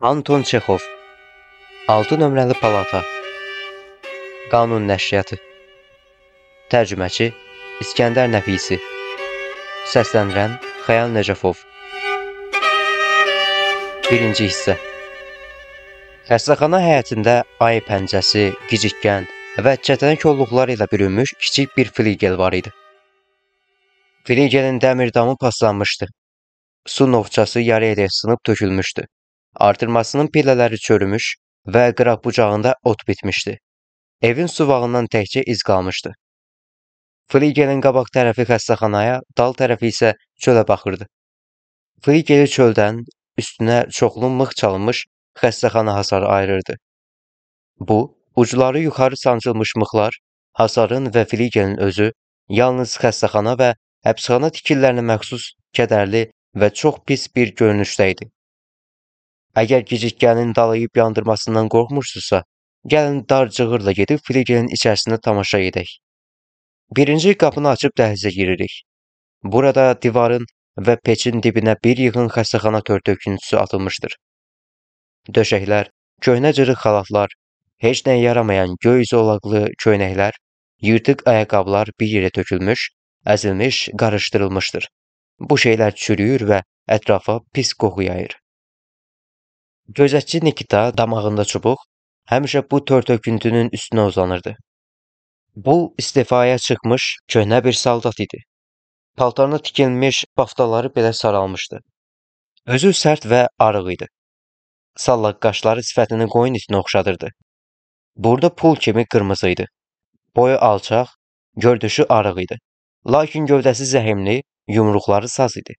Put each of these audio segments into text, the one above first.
Anton Çexov 6 nömrəli palata Qanun nəşriyyatı Tərcüməçi İskəndər Nəfisi Səsləndirən Xəyal Nəcəfov Birinci hissə Xəstəxana həyətində ay pəncəsi, gicikgən və çətənə kolluqları ilə bürünmüş kiçik bir fligel var idi. Fligelin dəmir damı paslanmışdı. Su novçası yarı edək sınıb tökülmüşdü. Artırmasının pillələri çürümüş və qıraq bucağında ot bitmişdi. Evin suvağından təkcə iz qalmışdı. Fligelin qabaq tərəfi xəstəxanaya, dal tərəfi isə çölə baxırdı. Fligeli çöldən üstünə çoxlu mıx çalınmış xəstəxana hasarı ayırırdı. Bu, ucları yuxarı sancılmış mıxlar, hasarın və fligelin özü yalnız xəstəxana və həbsxana tikililərinə məxsus kədərli və çox pis bir görünüşdə idi. Əgər gecikgənin dalayıb yandırmasından qorxmursunuzsa, gəlin dar cığırla gedib fligelin içərisində tamaşa edək. Birinci qapını açıb dəhlizə giririk. Burada divarın və peçin dibinə bir yığın xəstəxana törtöküntüsü atılmışdır. Döşəklər, köhnə cırıq xalatlar, heç nəyə yaramayan göy zolaqlı köynəklər, yırtıq ayaqqabılar bir yerə tökülmüş, əzilmiş, qarışdırılmışdır. Bu şeylər çürüyür və ətrafa pis qoxu yayır. Gözətçi Nikita damağında çubuq həmişə bu tör-töküntünün üstünə uzanırdı. Bu istifaya çıxmış köhnə bir saldat idi. Paltarına tikilmiş baftaları belə saralmışdı. Özü sərt və arıq idi. Sallaq qaşları sifətini qoyun itinə oxşadırdı. Burada pul kimi qırmızı idi. Boyu alçaq, gördüşü arıq idi. Lakin gövdəsi zəhimli, yumruqları saz idi.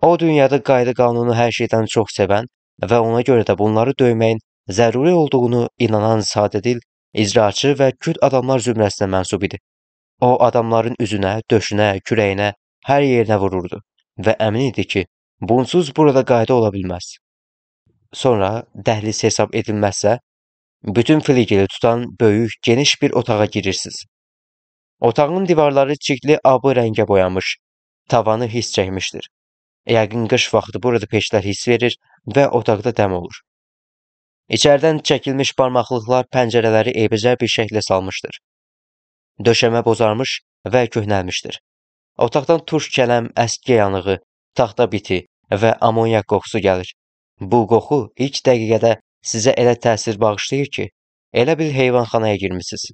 O dünyada qayda qanunu hər şeydən çox sevən və ona görə də bunları döyməyin zəruri olduğunu inanan sadədil, icraçı və küt adamlar zümrəsinə mənsub idi. O adamların üzünə, döşünə, kürəyinə, hər yerinə vururdu və əmin idi ki, bunsuz burada qayda ola bilməz. Sonra dəhliz hesab edilməzsə, bütün fligeli tutan böyük, geniş bir otağa girirsiniz. Otağın divarları çikli abı rəngə boyanmış, tavanı his çəkmişdir. Yəqin qış vaxtı burada peşlər hiss verir və otaqda dəm olur. İçəridən çəkilmiş barmaqlıqlar pəncərələri eybəcər bir şəklə salmışdır. Döşəmə bozarmış və köhnəlmişdir. Otaqdan turş kələm, əski yanığı, taxta biti və amonyak qoxusu gəlir. Bu qoxu ilk dəqiqədə sizə elə təsir bağışlayır ki, elə bil heyvanxanaya girmisiniz.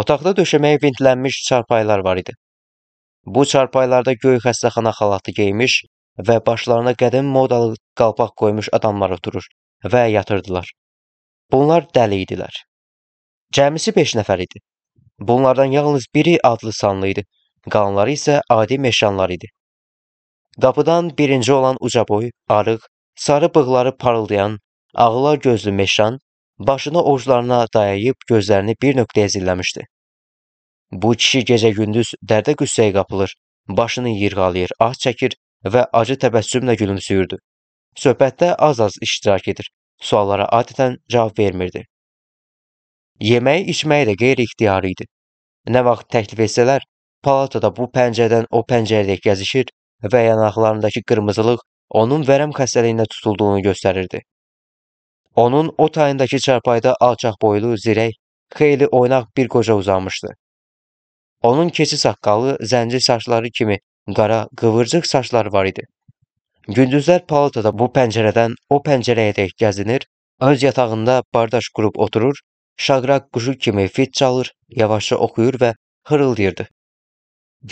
Otaqda döşəməyə vintlənmiş çarpaylar var idi. Bu çarpaylarda göy xəstəxana xalatı geymiş və başlarına qədim modalı qalpaq qoymuş adamlar oturur və yatırdılar. Bunlar dəli idilər. Cəmisi 5 nəfər idi. Bunlardan yalnız biri adlı sanlı idi. Qalanları isə adi meşanlar idi. Qapıdan birinci olan uca boy, arıq, sarı bığları parıldayan, ağlar gözlü meşan başını ovucularına dayayıb gözlərini bir nöqtəyə zilləmişdi. Bu kişi gecə-gündüz dərdə-qüssəyə qapılır, başını yırğalayır, ah çəkir və acı təbəssümlə gülümsüyürdü. Söhbətdə az-az iştirak edir, suallara adətən cavab vermirdi. Yeməyi, içməyi də qeyri-ixtiyari idi. Nə vaxt təklif etsələr, palatada bu pəncərədən o pəncərəyə gəzişir və yanaqlarındakı qırmızılıq onun vərəm xəstəliyinə tutulduğunu göstərirdi. Onun o tayındakı çarpayda alçaq boylu, zirək, xeyli oynaq bir qoca uzanmışdı. Onun keçi saqqalı, zənci saçları kimi qara, qıvırcıq saçları var idi. Gündüzlər palatada bu pəncərədən o pəncərəyə dək gəzinir, öz yatağında bardaş qurub oturur, şaqraq quşu kimi fit çalır, yavaşca oxuyur və hırıldayırdı.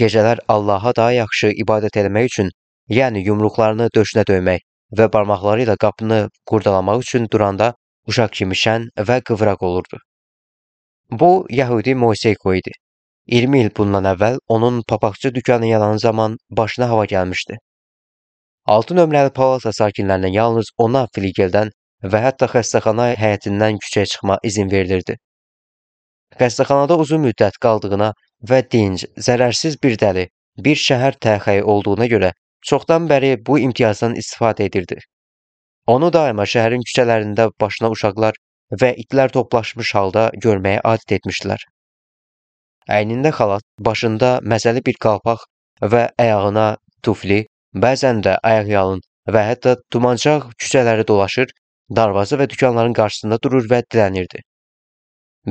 Gecələr Allaha daha yaxşı ibadət etmək üçün, yəni yumruqlarını döşünə döymək və barmaqları ilə qapını qurdalamaq üçün duranda uşaq kimi şən və qıvraq olurdu. Bu Yahudi Moiseyko idi. 20 il bundan əvvəl onun papaqçı dükanı yanan zaman başına hava gəlmişdi. 6 nömrəli palata sakinlərinə yalnız ona filigeldən və hətta xəstəxana həyətindən küçəyə çıxma izin verilirdi. Xəstəxanada uzun müddət qaldığına və dinc, zərərsiz bir dəli, bir şəhər təxəyi olduğuna görə çoxdan bəri bu imtiyazdan istifadə edirdi. Onu daima şəhərin küçələrində başına uşaqlar və itlər toplaşmış halda görməyə adət etmişdilər. Əynində xalat, başında məzəli bir qalpaq və ayağına tufli, bəzən də ayaqyalın və hətta dumancaq küçələri dolaşır, darvaza və dükanların qarşısında durur və dilənirdi.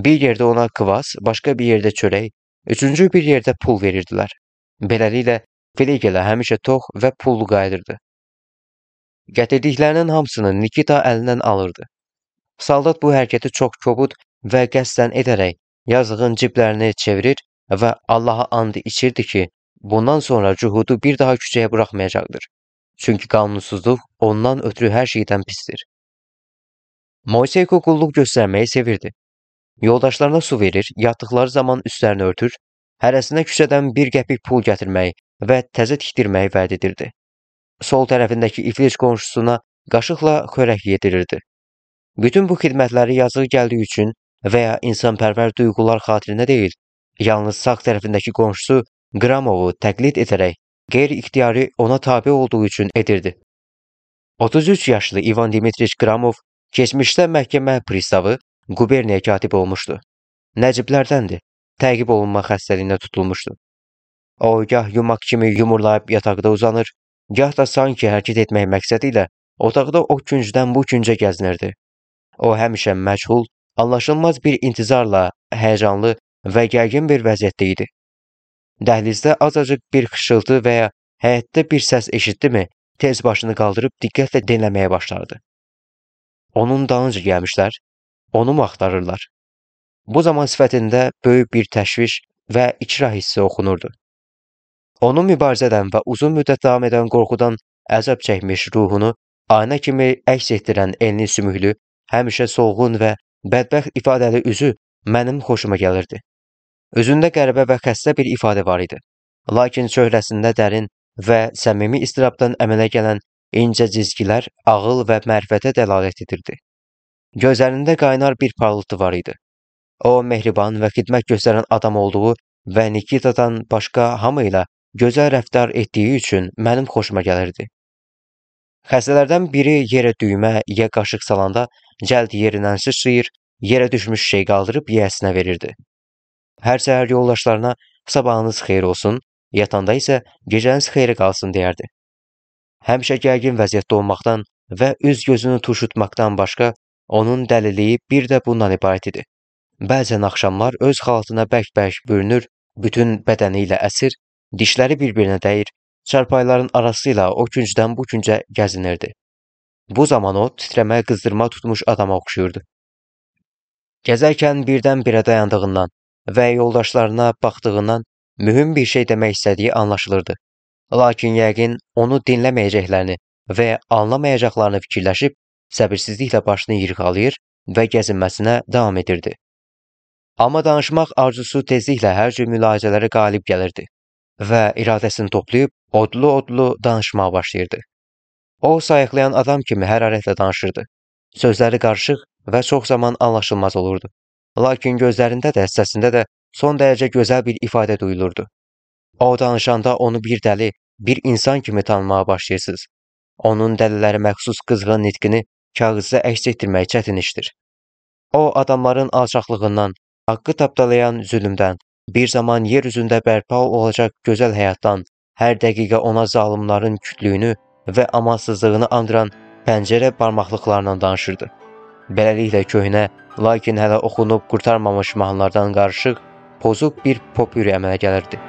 Bir yerdə ona kvas, başqa bir yerdə çörək, üçüncü bir yerdə pul verirdilər. Beləliklə, Flegelə həmişə tox və pullu qayıdırdı. Gətirdiklərinin hamısını Nikita əlindən alırdı. Saldat bu hərəkəti çox kobud və qəsdən edərək yazığın ciblərini çevirir və Allaha and içirdi ki, bundan sonra Cuhudu bir daha küçəyə buraxmayacaqdır. Çünki qanunsuzluq ondan ötürü hər şeydən pisdir. Moiseyko qulluq göstərməyi sevirdi. Yoldaşlarına su verir, yatdıqları zaman üstlərini örtür, hərəsinə küçədən bir qəpik pul gətirməyi və təzə tikdirməyi vəd edirdi. Sol tərəfindəki iflic qonşusuna qaşıqla xörək yedirirdi. Bütün bu xidmətləri yazığı gəldiyi üçün və ya insanpərvər duyğular xatirinə deyil, yalnız sağ tərəfindəki qonşusu Qramovu təqlid edərək qeyri-ixtiyari ona tabe olduğu üçün edirdi. 33 yaşlı İvan Dimitriç Qramov keçmişdə məhkəmə pristavı, quberniya katibi olmuşdu. Nəciblərdəndir. Təqib olunma xəstəliyinə tutulmuşdu. O gah yumaq kimi yumurlayıb yataqda uzanır, gah da sanki hərəkət etmək məqsədi ilə otaqda o küncdən bu küncə gəzinirdi. O həmişə məchul, anlaşılmaz bir intizarla həyəcanlı və gərgin bir vəziyyətdə idi. Dəhlizdə azacıq bir xışıltı və ya həyətdə bir səs eşitdimi, tez başını qaldırıb diqqətlə dinləməyə başlardı. Onun dalınca gəlmişlər, onu mu axtarırlar? Bu zaman sifətində böyük bir təşviş və ikrah hissi oxunurdu. Onun mübarizədən və uzun müddət davam edən qorxudan əzab çəkmiş ruhunu ayna kimi əks etdirən enli sümüklü, həmişə solğun və bədbəxt ifadəli üzü mənim xoşuma gəlirdi. Üzündə qəribə və xəstə bir ifadə var idi. Lakin çöhrəsində dərin və səmimi istirabdan əmələ gələn incə cizgilər ağıl və mərifətə dəlalət edirdi. Gözlərində qaynar bir parıltı var idi. O, mehriban və xidmət göstərən adam olduğu və Nikitadan başqa hamı ilə gözəl rəftar etdiyi üçün mənim xoşuma gəlirdi. Xəstələrdən biri yerə düymə ya qaşıq salanda cəld yerindən sıçrayır, yerə düşmüş şey qaldırıb yiyəsinə verirdi. Hər səhər yoldaşlarına sabahınız xeyir olsun, yatanda isə gecəniz xeyirə qalsın deyərdi. Həmişə gərgin vəziyyətdə olmaqdan və üz gözünü turşutmaqdan başqa onun dəliliyi bir də bundan ibarət idi. Bəzən axşamlar öz xalatına bərk-bərk bürünür, bütün bədəni ilə əsir, dişləri bir-birinə dəyir, çarpayların arası ilə o küncdən bu küncə gəzinirdi. Bu zaman o titrəməyə qızdırma tutmuş adama oxşuyurdu. Gəzərkən birdən-birə dayandığından və yoldaşlarına baxdığından mühüm bir şey demək istədiyi anlaşılırdı. Lakin yəqin onu dinləməyəcəklərini və anlamayacaqlarını fikirləşib səbirsizliklə başını yırğalayır və gəzinməsinə davam edirdi. Amma danışmaq arzusu tezliklə hər cür mülahizələrə qalib gəlirdi və iradəsini toplayıb odlu-odlu danışmağa başlayırdı. O, sayıqlayan adam kimi hərarətlə danışırdı. Sözləri qarışıq və çox zaman anlaşılmaz olurdu. Lakin gözlərində də, səsində də son dərəcə gözəl bir ifadə duyulurdu. O danışanda onu bir dəli, bir insan kimi tanımağa başlayırsınız. Onun dəlilərə məxsus qızğın nitqini kağızda əks etdirmək çətin işdir. O adamların alçaqlığından, haqqı tapdalayan zülmdən, bir zaman yer üzündə bərpa olacaq gözəl həyatdan, hər dəqiqə ona zalımların kütlüyünü və amansızlığını andıran pəncərə barmaqlıqlarla danışırdı. Beləliklə köhnə, lakin hələ oxunub qurtarmamış mahnılardan qarışıq, pozuq bir pop ürə əmələ gəlirdi.